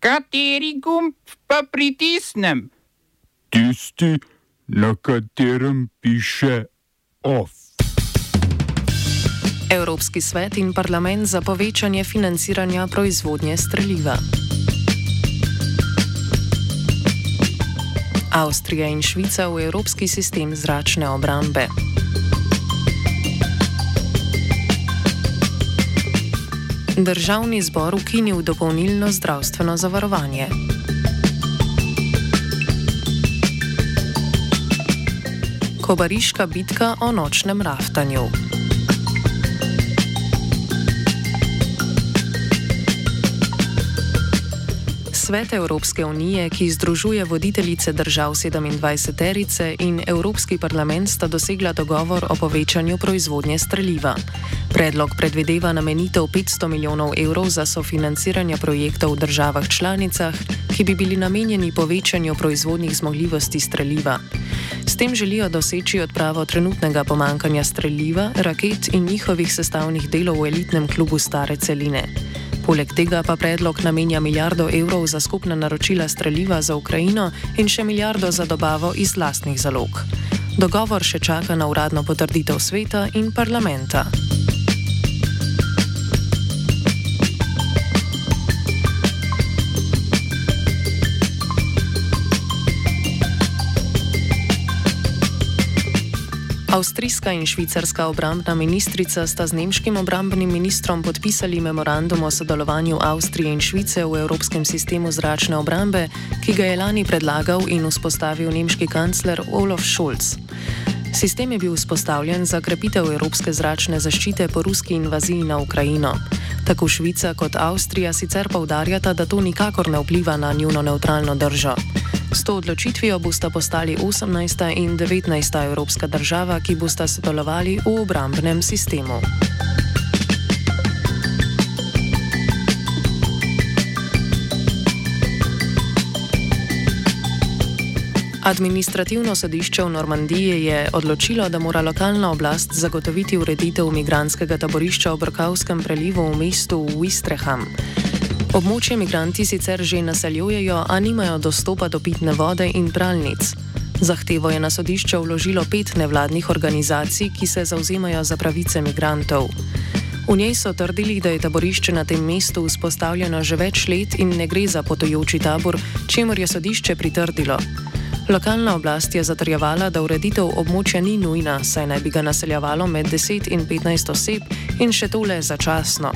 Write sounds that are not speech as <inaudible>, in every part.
Kateri gumb pa pritisnem? Tisti, na katerem piše OF. Evropski svet in parlament za povečanje financiranja proizvodnje streljiva. Avstrija in Švica v evropski sistem zračne obrambe. Državni zbor ukinil dopolnilno zdravstveno zavarovanje. Kobariška bitka o nočnem raftanju. Svet Evropske unije, ki združuje voditeljice držav 27-terice in Evropski parlament sta dosegla dogovor o povečanju proizvodnje streljiva. Predlog predvideva namenitev 500 milijonov evrov za sofinanciranje projektov v državah članicah, ki bi bili namenjeni povečanju proizvodnih zmogljivosti streljiva. S tem želijo doseči odpravo trenutnega pomankanja streljiva, raket in njihovih sestavnih delov v elitnem klubu Stare celine. Poleg tega pa predlog namenja milijardo evrov za skupna naročila streljiva za Ukrajino in še milijardo za dobavo iz lastnih zalog. Dogovor še čaka na uradno potrditev sveta in parlamenta. Avstrijska in švicarska obrambna ministrica sta z nemškim obrambnim ministrom podpisali memorandum o sodelovanju Avstrije in Švice v evropskem sistemu zračne obrambe, ki ga je lani predlagal in vzpostavil nemški kancler Olaf Scholz. Sistem je bil vzpostavljen za krepitev evropske zračne zaščite po ruski invaziji na Ukrajino. Tako Švica kot Avstrija sicer povdarjata, da to nikakor ne vpliva na njuno neutralno držo. S to odločitvijo bosta postali 18. in 19. evropska država, ki bosta sodelovali v obrambnem sistemu. Administrativno sodišče v Normandiji je odločilo, da mora lokalna oblast zagotoviti ureditev migranskega taborišča v Brkavskem prelivu v mestu Wistreham. Območje migranti sicer že naseljujejo, a nimajo dostopa do pitne vode in pralnic. Zahtevo je na sodišče vložilo pet nevladnih organizacij, ki se zauzemajo za pravice migrantov. V njej so trdili, da je taborišče na tem mestu vzpostavljeno že več let in ne gre za potojoči tabor, čemur je sodišče pritrdilo. Lokalna oblast je zatrjevala, da ureditev območja ni nujna, saj naj bi ga naseljevalo med 10 in 15 oseb in še tole začasno.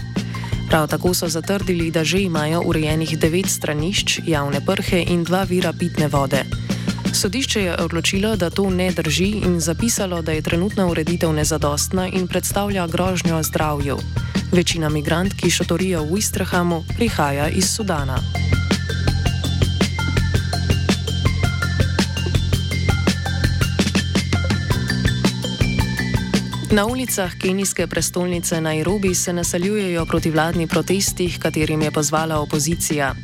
Prav tako so zatrdili, da že imajo urejenih devet stranišč, javne prhe in dva vira pitne vode. Sodišče je odločilo, da to ne drži in zapisalo, da je trenutna ureditev nezadostna in predstavlja grožnjo zdravju. Večina migrant, ki šotorijo v Istrahamu, prihaja iz Sudana. Na ulicah kenijske prestolnice Nairobi se naseljujejo protivladni protesti, katerim je pozvala opozicija.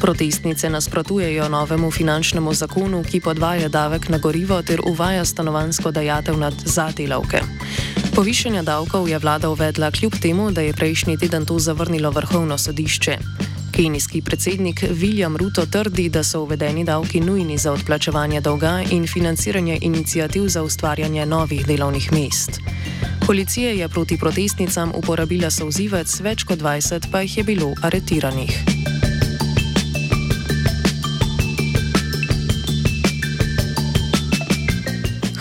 Protestnice nasprotujejo novemu finančnemu zakonu, ki podvaja davek na gorivo ter uvaja stanovansko dajatev nad zadelavke. Povišanje davkov je vlada uvedla kljub temu, da je prejšnji teden to zavrnilo vrhovno sodišče. Kenijski predsednik William Ruto trdi, da so uvedeni davki nujni za odplačevanje dolga in financiranje inicijativ za ustvarjanje novih delovnih mest. Policija je proti protestnicam uporabila sozivec, več kot 20 pa jih je bilo aretiranih.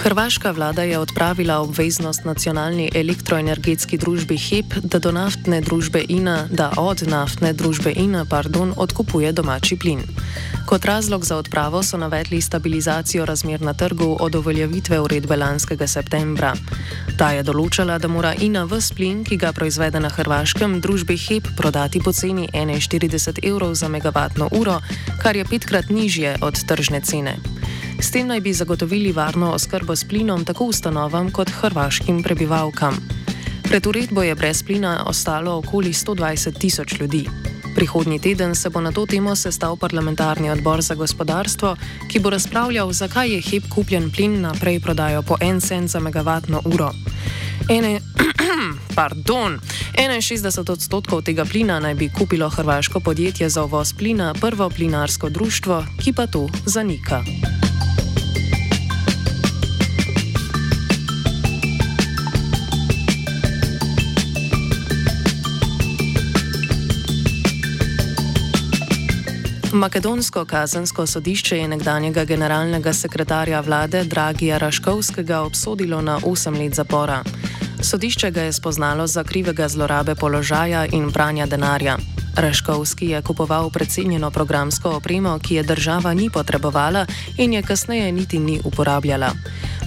Hrvaška vlada je odpravila obveznost nacionalni elektroenergetski družbi HEP, da, naftne INA, da od naftne družbe INA pardon, odkupuje domači plin. Kot razlog za odpravo so navedli stabilizacijo razmer na trgu od uveljavitve uredbe lanskega septembra. Ta je določala, da mora INA vs plin, ki ga proizvede na Hrvaškem, družbi HEP prodati po ceni 41 evrov za megavatno uro, kar je petkrat nižje od tržne cene. S tem naj bi zagotovili varno oskrbo s plinom tako ustanovam kot hrvaškim prebivalkam. Pred uredbo je brez plina ostalo okoli 120 tisoč ljudi. Prihodnji teden se bo na to temo sestal parlamentarni odbor za gospodarstvo, ki bo razpravljal, zakaj je HEP kupljen plin naprej prodajo po en cent za megavatno uro. Ene, <clears throat> pardon, 61 odstotkov tega plina naj bi kupilo hrvaško podjetje za uvoz plina, prvo plinarsko društvo, ki pa to zanika. Makedonsko kazensko sodišče je nekdanjega generalnega sekretarja vlade Dragija Raškovskega obsodilo na 8 let zapora. Sodišče ga je spoznalo za krivega zlorabe položaja in pranja denarja. Raškovski je kupoval predsednjeno programsko opremo, ki je država ni potrebovala in je kasneje niti ni uporabljala.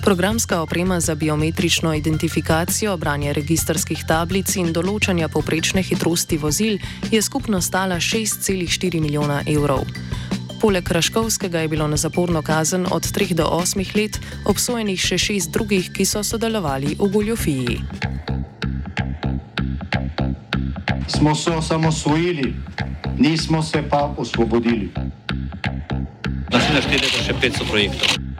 Programska oprema za biometrično identifikacijo, branje registrskih tablic in določanja povprečne hitrosti vozil je skupno stala 6,4 milijona evrov. Poleg Raškovskega je bilo na zaporno kazen od 3 do 8 let obsojenih še šest drugih, ki so sodelovali v goljofiji. Smo se osamosvojili, nismo se pa osvobodili. Naslednje število je še 500 projektov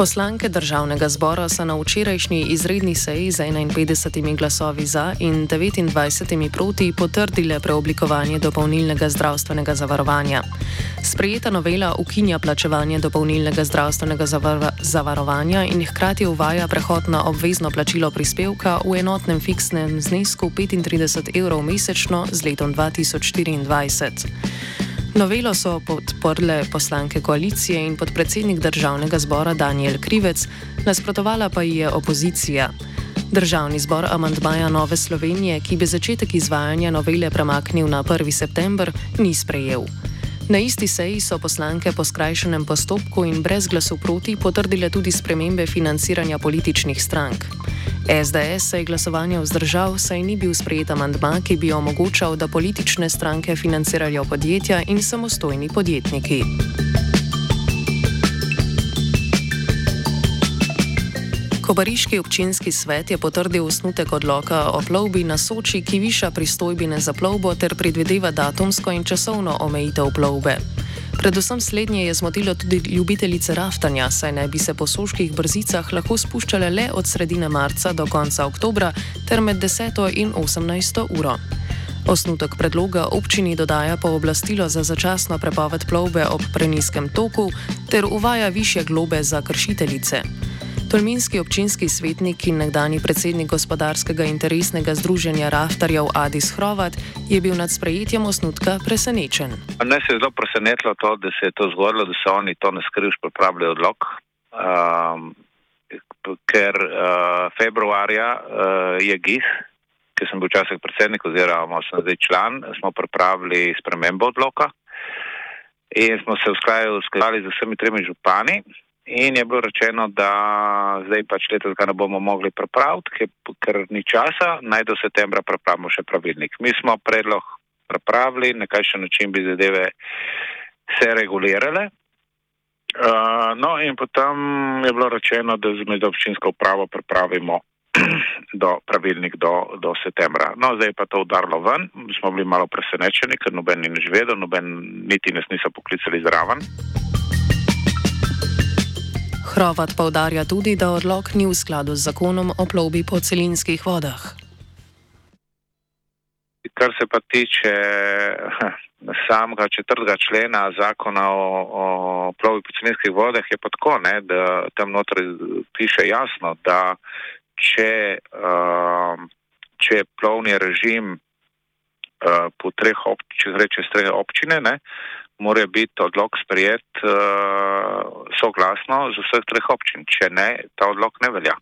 Poslanke državnega zbora so na včerajšnji izredni seji z 51 glasovi za in 29 proti potrdile preoblikovanje dopolnilnega zdravstvenega zavarovanja. Sprejeta novela ukinja plačevanje dopolnilnega zdravstvenega zavarovanja in hkrati uvaja prehod na obvezno plačilo prispevka v enotnem fiksnem znesku 35 evrov mesečno z letom 2024. Novelo so podprle poslanke koalicije in podpredsednik državnega zbora Daniel Krivec, nasprotovala pa ji je opozicija. Državni zbor amantmaja Nove Slovenije, ki bi začetek izvajanja novele premaknil na 1. september, ni sprejel. Na isti seji so poslanke po skrajšenem postopku in brez glasu proti potrdile tudi spremembe financiranja političnih strank. SDS se je glasovanje vzdržal, saj ni bil sprejet amandma, ki bi omogočal, da politične stranke financirajo podjetja in samostojni podjetniki. Kobariški občinski svet je potrdil osnutek odloka o plovbi na Soči, ki viša pristojbine za plovbo ter predvideva datumsko in časovno omejitev plovbe. Predvsem slednje je zmotilo tudi ljubiteljice raftanja, saj naj bi se po soških brzicah lahko spuščale le od sredine marca do konca oktobra ter med 10 in 18 uro. Osnutek predloga občini dodaja pooblastilo za začasno prepoved plovbe ob preniskem toku ter uvaja više globe za kršiteljice. Tolminski občinski svetnik in nekdani predsednik gospodarskega interesnega združenja Raftarjev Adis Hrovat je bil nad sprejetjem osnutka presenečen. Nas je zelo presenetilo to, da se je to zgodilo, da so oni to na skrivš pripravili odlog, um, ker uh, februarja uh, je GIS, ki sem bil včasih predsednik oziroma sem zdaj član, smo pripravili spremembo odloka in smo se usklajali z vsemi tremi župani. In je bilo rečeno, da zdaj pač letos ga ne bomo mogli pripraviti, ker ni časa, naj do septembra pripravimo še pravilnik. Mi smo predlog pripravili, na kakšen način bi zadeve se regulirale. Uh, no, in potem je bilo rečeno, da z občinsko upravo pripravimo <clears throat> do pravilnik do, do septembra. No, zdaj pa to udarilo ven, smo bili malo presenečeni, ker noben ni nič vedel, noben niti nas niso poklicali zraven. Hrovat povdarja tudi, da odlog ni v skladu z zakonom o plovbi po celinskih vodah. Kar se pa tiče samega četrtega člena zakona o, o plovbi po celinskih vodah, je pa tako, ne, da tam notri piše jasno, da če, uh, če je plovni režim uh, po treh občinah, reče strehe občine, ne, mora biti odlog sprejet uh, soglasno z vseh treh občin. Če ne, ta odlog ne velja.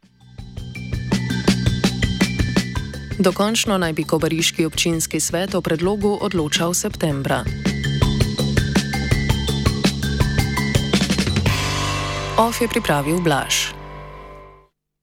Dokončno naj bi Kobariški občinski svet o predlogu odločal septembra. OF je pripravil Blaž.